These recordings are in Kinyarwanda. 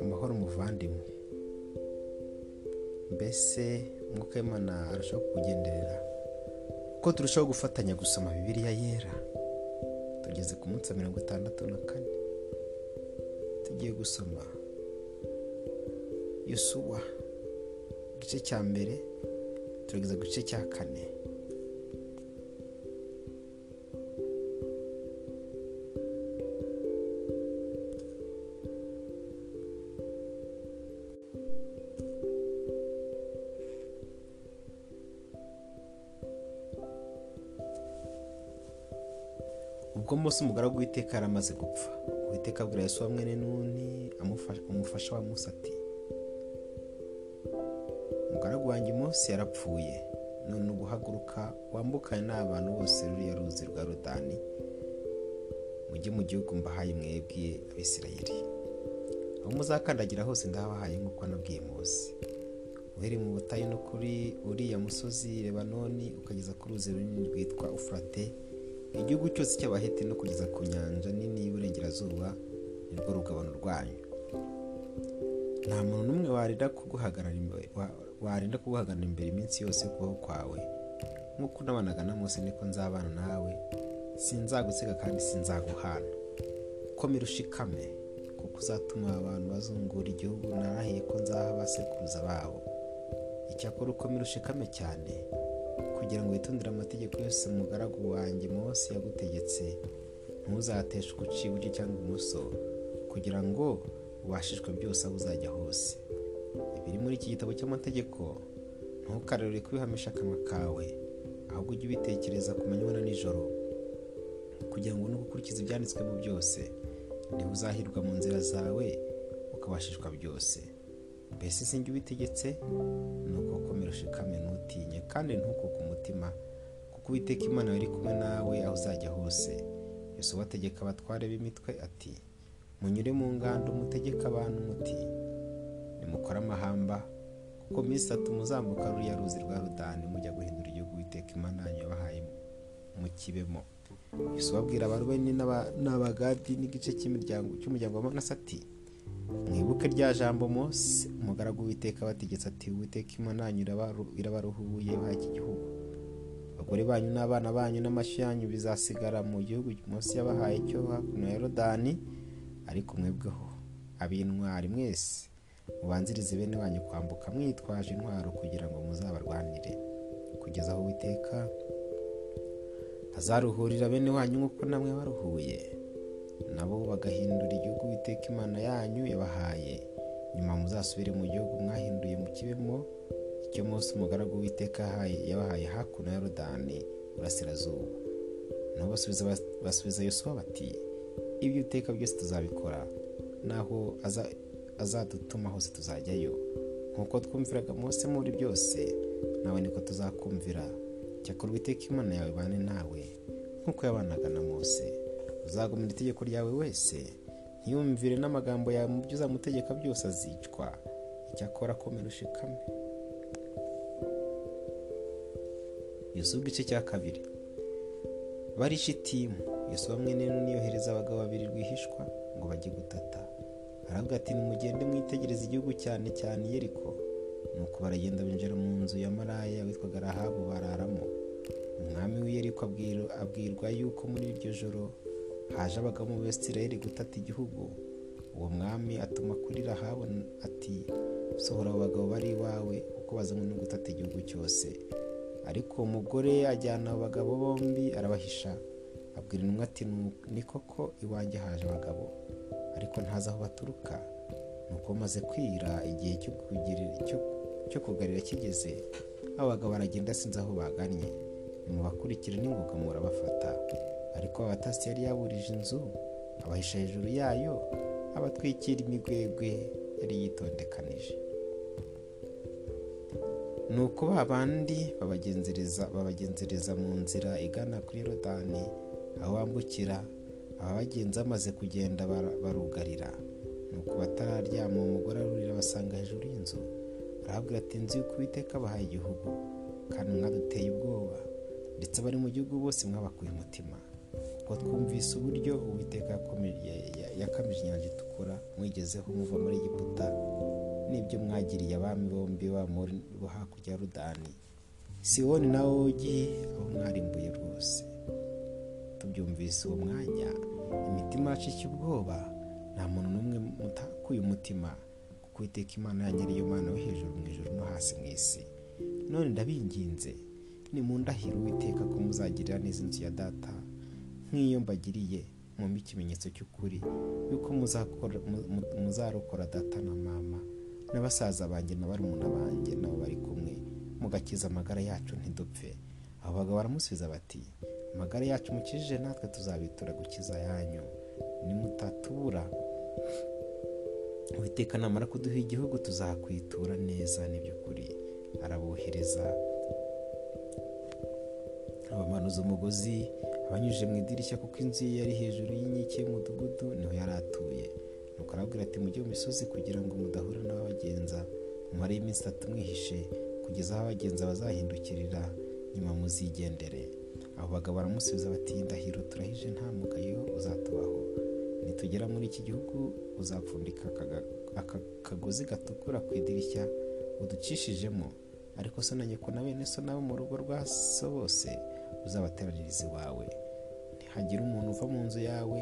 amahoro muvandimwe. Mbese umwuka w'imana arushaho kukugenderera? Uko turushaho gufatanya gusoma bibiliya yera? Tugeze ku munsi wa mirongo itandatu na kane. Tugiye gusoma yusuwa igice cya mbere turageza ku gice cya kane. Munsi umugaragu w'iteka yari amaze gupfa. Uwiteka abwira yesu mwene nuni umufasha wa musa ati umugaragu wanjye munsi yarapfuye. None uguhaguruka wambukane n'abantu bose ruriya ruzi rwa rodani mujye mu gihugu mbahaye mwebwe abisirayeli. Aho muzakandagira hose ndahabahaye nk'uko nabwiye munsi uhereye mu butayu no kuri uriya musozi lebanoni ukageza ku ruzi runini rwitwa ufurate igihugu cyose cy'abaheti no kugeza ku nyanja nini y'uburengerazuba nirwo rugabano rwanyu. Nta muntu n'umwe warinda kuguhagarara imbere iminsi yose y'ukubaho kwawe. Nk'uko unabanaga na munsi niko nzabana nawe sinzagusiga kandi sinzaguhana. Komera ushikame kuko uzatuma abantu bazungura igihugu narahiye ko nzaha abasekuruza babo icyakora ukomera ushikame cyane kugira ngo witondere amategeko yose umugaragu wanjye munsi yagutegetse ntuzateshe uguciye iburyo cyangwa ibumoso kugira ngo ubashishwe byose aho uzajya hose. Ibiri muri iki gitabo cy'amategeko ntukarere kubihamisha akanwa kawe ahubwo ujye ubitekereza ku manywa na nijoro kugira ngo nugukurikiza ibyanditswemo byose niba uzahirwa mu nzira zawe ukabashishwa byose. Mbese sinjye ubitegetse ni uko ushikame ntutinye kandi ntukuke umutima kuko uwiteka imana yari kumwe nawe aho uzajya hose. Yose ubategeka abatware b'imitwe ati munyure mu ngando mutegeke abantu muti nimukore amahamba kuko minsi itatu muzambuka ruriya ruzi rwa rudani mujya guhindura igihugu witeka imana yanyu yabahaye mu kibemo. Yose ubabwira abarubeni n'abagadi n'igice cy'umuryango wa manase ati mwibuke rya jambo mose umugaragu w'iteka bategetse ati uwiteka imana yanyu irabaruhuye baha iki gihugu abagore banyu n'abana banyu n'amashyi yanyu bizasigara mu gihugu munsi yabahaye cyo hakuno ya rodani ariko mwebweho ab'intwari mwese mubanzirize bene wanyu kwambuka mwitwaje intwaro kugira ngo muzabarwanire. Kugeza aho uwiteka azaruhurira bene wanyu nk'uko namwe baruhuye nabo bagahindura igihugu witeka imana yanyu yabahaye. Nyuma muzasubire mu gihugu mwahinduye mu kibemo icyo munsi umugaragu w'iteka yabahaye hakuno ya rodani burasirazuba nabo basubiza yosuwa bati ibyo uteka byose tuzabikora naho azadutuma hose tuzajyayo. Nk'uko twumviraga munsi muri byose nawe niko tuzakumvira. Cyakora uwiteka imana yawe bane nawe nk'uko yabanaga na mose. Uzagumira itegeko ryawe wese ntiyumvire n'amagambo yawe mu byo uzamutegeka byose azicwa. Icyakora komera ushikame yuzuba igice cya kabiri. Bari shitimu yusuba mwene niyohereza abagabo babiri rwihishwa ngo bajye gutata aravuga ati nimugende mwitegereze igihugu cyane cyane yeriko. Nuko baragenda binjira mu nzu ya maraya witwaga rahabu bararamo. Umwami w'iyeriko abwirwa yuko muri iryo joro haje abagabo mu besirayeli gutata igihugu uwo mwami atuma kuri rahabu ati sohora abo bagabo bari iwawe kuko bazanywe no gutata igihugu cyose. Ariko uwo mugore ajyana abo bagabo bombi arabahisha abwira intumwa ati ni koko iwanjye haje abagabo ariko ntazi aho baturuka. Nuko maze kwira igihe cyo kugarira kigeze abo bagabo baragenda sinzi aho bagannye. Nimubakurikire n'ingoga murabafata. Ariko abatasi yari yaburije inzu abahisha hejuru yayo abatwikira imigwegwe yari yitondekanije. Ni uko ba bandi babagenzereza mu nzira igana kuri rodani aho bambukira ababagenzi bamaze kugenda barugarira. Ni uko batararyama umugore arurira basanga hejuru y'inzu arahabwira ati nzi yuko uwiteka abahaye igihugu kandi mwaduteye ubwoba. Ndetse abari mu gihugu bose mwabakuye umutima. Ubwo twumvise uburyo uwiteka yakamije inyanja itukura mwigezeho muva muri Egiputa n'ibyo mwagiriye abami bombi bo hakurya ya rudani siwoni na ogi aho mwarimbuye rwose. Tubyumvise uwo mwanya. Imitima yacu ubwoba. Nta muntu n'umwe mutakuye umutima kuko iteka imana yanyu ariyo mana yo hejuru mu ijoro no hasi mu isi. None ndabinginze. Ni mu ndahiro uwiteka ko muzagirira neza inzu ya data. Nk'iyo mbagiriye mwumve ikimenyetso cy'ukuri yuko muzarokora data na mama n'abasaza banjye na barumuna banjye nabo bari kumwe mugakiza amagara yacu ntidupfe. Abo bagabo baramusubiza bati amagara yacu mukijije natwe tuzabitura gukiza yanyu. Nimutatura. Witeka namara kuduha igihugu tuzakwitura neza n'iby'ukuri. Arabohereza. Abamanuza umugozi abanyujije mu idirishya kuko inzu ye yari hejuru y'inkike y'umudugudu ni ho yari atuye. Nuko arabwira ati mujye mu misozi kugira ngo mudahura n'ababagenza. Mumare y'iminsi itatu mwihishe kugeza aho abagenza bazahindukirira nyuma muzigendere. Abo bagabo baramusubiza bati ndahiro turahije nta mugayo uzatubaho. Nitugera muri iki gihugu uzapfundika aka kagozi gatukura ku idirishya uducishijemo. Ariko so na nyoko na bene so nabo mu rugo rwa so bose uzabateraniriza iwawe. Ntihagire umuntu uva mu nzu yawe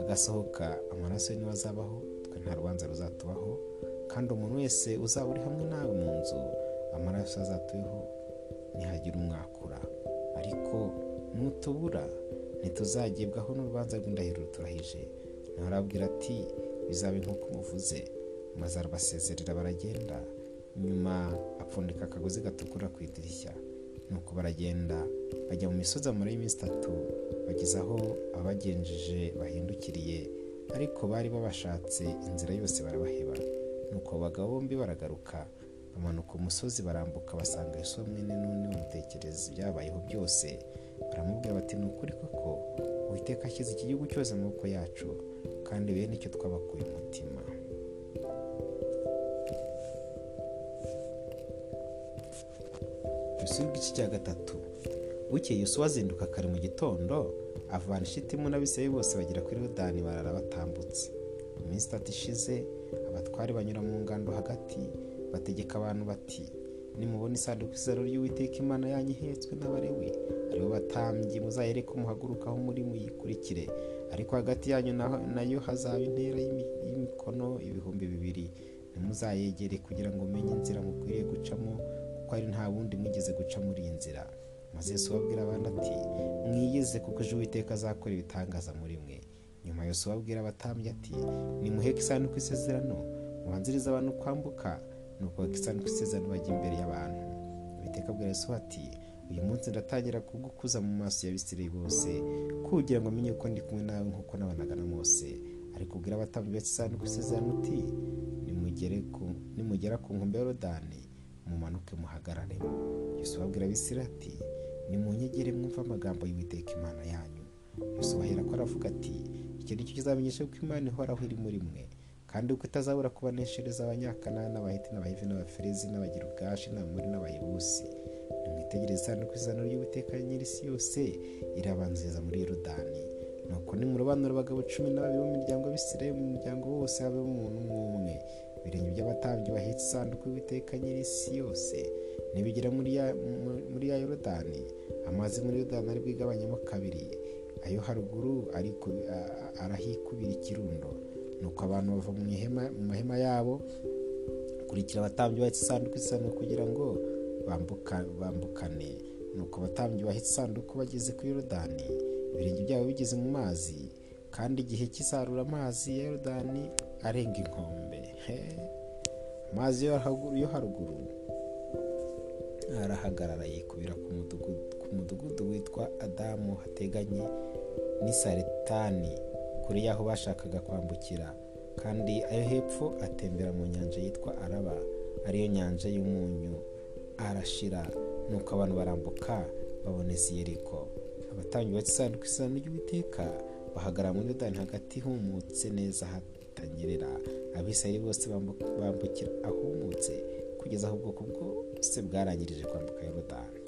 agasohoka amaraso ni we azabaho twe nta rubanza ruzatubaho. Kandi umuntu wese uzaba uri hamwe nawe mu nzu amaraso azatuyeho ntihagire umwakura. Ariko nutubura ntituzagibwaho n'urubanza rw'indahiro turahije nawe arabwira ati bizabe nk'uko umuvuze maze arabasezerera baragenda. Nyuma apfundika akagozi gatukura ku idirishya. Nuko baragenda bajya mu misozi amara y'iminsi itatu. Bageze aho abagenjeje bahindukiriye ariko bari babashatse inzira yose barabaheba. Nuko abagabo bombi baragaruka bamanuka umusozi barambuka basanga Yesu mwene n'undi bamutekereza ibyabayeho byose. Baramubwira bati ni ukuri koko uwiteka ashyize iki gihugu cyose mu maboko yacu kandi bene icyo twabakuye umutima igice cya gatatu. Bukeye Yosuwa azinduka kare mu gitondo avana ishitimu n'abisirayi bose bagera kuri Yordani barara batambutse. Mu minsi itatu ishize abatwari banyura mu ngando hagati bategeka abantu bati nimubona isanduku y'isezerano ry'uwiteka imana yanyu ihetswe n'abarewi ari bo batambyi muzayereke muhagurukaho muri muyikurikire. Ariko hagati yanyu na yo hazaba intera y'imikono ibihumbi bibiri. Ntimuzayegere kugira ngo umenye inzira mukwiriye gucamo kuko ari nta wundi mwigeze guca muri iyi nzira. Maze Yesu ababwira abandi ati mwiyeze kuko ejo uwiteka azakora ibitangaza muri mwe nyuma yose ababwira abatambyi ati nimuheke isanduku isezerano mubanzirize abantu kwambuka nuko isanduku isezerano bajya imbere y'abantu. Uwiteka abwira Yesu ati uyu munsi ndatangira kugukuza mu maso y'abisirayeli bose kugira ngo amenye ko ndi kumwe nawe nk'uko nabanaga na mose. Ariko ubwira abatambyi betse isanduku isezerano uti nimugera ku nkombe y'Yorodani mumanuke muhagarare. Yesu ababwira abisirayeli ati nimunyegere mwumve amagambo y'uwiteka imana yanyu. Yesu bahera ko aravuga ati icyo ni cyo kizamenyesha ko imana ihoraho iri muri mwe kandi uko itazabura kubaneshereza abanyakanani n'abahiti n'abahivi n'abaferezi n'abagira ubwashi n'abamuri n'abayibusi nimwitegereze isanduku isezerano ry'uwiteka nyir'isi yose irabanziriza muri yorodani. Nuko nimurobanura abagabo cumi na babiri b'imiryango y'abisirayeli mu muryango wose habe umuntu umwe ibirenge by'abatambyi bahetse isanduku y'uwiteka nyir'isi yose nibigera muri ya yorodani. Amazi muri yorodani ari bwigabanyemo kabiri. Ayo haruguru arahikubira ikirundo. Nuko abantu bava mu mahema yabo kurikira abatambyi bahetse isanduku isano kugira ngo bambukane. Nuko abatambyi bahetse isanduku bageze kuri yorodani. Ibirenge byabo bigeze mu mazi kandi igihe cy'isarura amazi ya yorodani arenga inkombe amazi yo haruguru. Arahagarara yikubira ku mudugudu witwa adamu hateganye n'isaretani kure y'aho bashakaga kwambukira. Kandi ayo hepfo atembera mu nyanja yitwa araba ariyo nyanja y'umunyu. Arashira nuko abantu barambuka babona yeriko. Abatambyi bati isanduku ry'uwiteka bahagarara muri dani hagati humutse neza hatanyerera. Abisirayeli bose bambukira ahumutse kugeza aho ubwoko bwose bwarangirije kwambuka yorodani.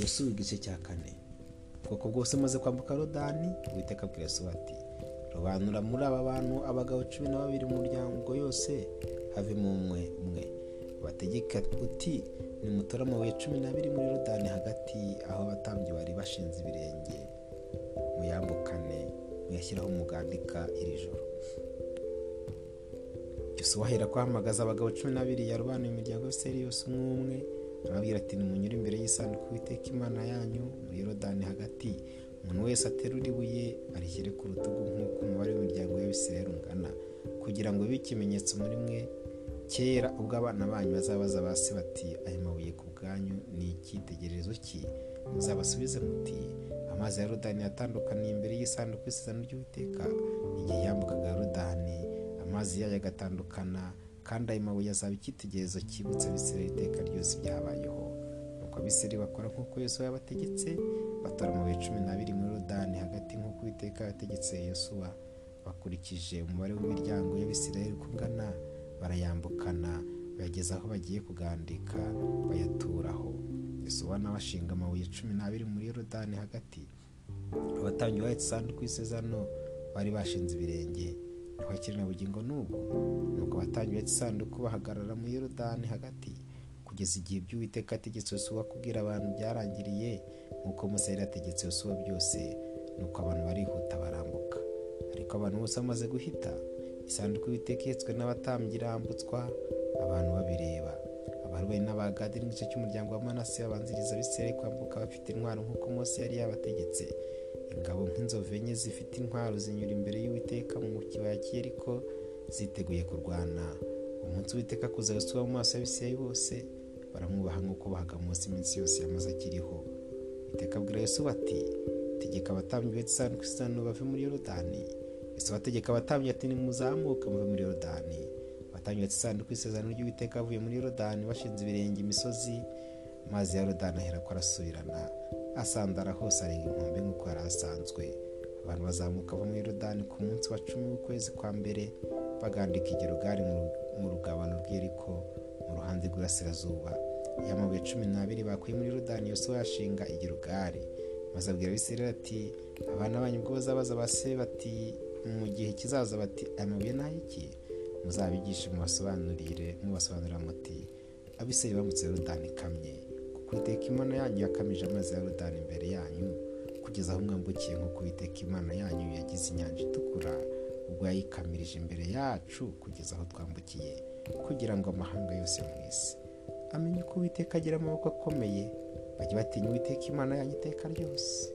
Yosuwa igice cya kane. Ubwoko bwose maze kwambuka rodani uwiteka abwira yosuwa ati robanura muri aba bantu abagabo cumi na babiri mu muryango yose havemo umwe umwe bategeka uti nimutore amabuye cumi n'abiri muri rodani hagati aho abatambyi bari bashinze ibirenge. Muyambukane. Muyashyiraho mugandika iri joro. Yosuwa ahera ahamagaza abagabo cumi n'abiri yarobanuye imiryango yose yose umwe umwe arababwira ati nimunyure imbere y'isanduku witeka imana yanyu muri yorodani hagati. Umuntu wese aterura ibuye arishyire ku rutugu nk'uko umubare w'imiryango y'abisirayeli ungana. Kugira ngo bibe ikimenyetso muri mwe kera ubwo abana banyu bazabaza ba se bati aya mabuye ku bwanyu ni icyitegererezo ki muzabasubize muti amazi ya rodani yatandukaniye imbere y'isanduku y'isezerano ry'uwiteka igihe yambukaga rodani amazi yayo agatandukana kandi ayo mabuye azaba icyitegererezo cyibutsa abisirayeli iteka ryose byabayeho nuko abisirayeli bakora nk'uko yosuwa yabategetse batora amabuye cumi n'abiri muri rodani hagati nk'uko uwiteka yategetse yosuwa bakurikije umubare w'imiryango y'abisirayeli uko ungana barayambukana bayageza aho bagiye kugandika bayaturaho. Yosuwa nawe ashinga amabuye cumi n'abiri muri rodani hagati? Abatambyi bahetse isanduku y'isezerano bari bashinze ibirenge. Ntibakiri na bugingo n'ubu nuko abatambyi bahetse isanduku bahagarara muri yorodani hagati kugeza igihe by'uwiteka ategetse yosuwa kubwira abantu byarangiriye nk'uko musa yari yategetse yosuwa byose nuko abantu barihuta barambuka. Ariko abantu bose bamaze guhita isanduku y'uwiteka ihetswe n'abatambyi irambutswa abantu babireba. Abarwayi n'abagadi n'igice cy'umuryango wa manase babanziriza abisirayeli kwambuka bafite intwaro nk'uko mose yari yabategetse. Ingabo nk'inzovu enye zifite intwaro zinyura imbere y'uwiteka mu kibaya cy'iyeriko ziteguye kurwana. Umunsi w'iteka kuza yosuwa mu maso y'abisirayeli bose baramwubaha nk'uko bahaga munsi iminsi yose yamaze akiriho. Iteka abwira yosuwa ati tegeka abatambyi isanduku y'isezerano bave muri yorodani. Yosuwa ategeka abatambyi ati nimuzamuke muve muri yorodani. Abatambyi betse isanduku y'isezerano ry'uwiteka bavuye muri yorodani bashinze ibirenge imisozi amazi ya yorodani ahera ko arasubirana asandara hose arenga inkombe nk'uko yari asanzwe. Abantu bazamuka bava muri yorodani ku munsi wa cumi w'ukwezi kwa mbere bagandika igirugari mu rugabano rw'eriko mu ruhande rw'iburasirazuba. Y'amabuye cumi n'abiri bakuye muri yorodani yose yashinga igirugari maze abwira abisirayeli ati abana banyu ubwo bazabaza ba se? Bati mu gihe kizaza. Bati aya mabuye ni ay'iki? Muzabigishe mubasobanurire mubasobanurira muti abisirayeli bambutse yorodani ikamye. Kuko iteka imana yanyu yakamije amazi ya yorodani imbere yanyu kugeza aho mwambukiye nk'uko iteka imana yanyu yagize inyanja itukura ubwo yayikamirije imbere yacu kugeza aho twambukiye kugira ngo amahanga yose mu isi. Amenye uko uwiteka agira amaboko akomeye. Bajye batinya uwiteka imana yanyu iteka ryose.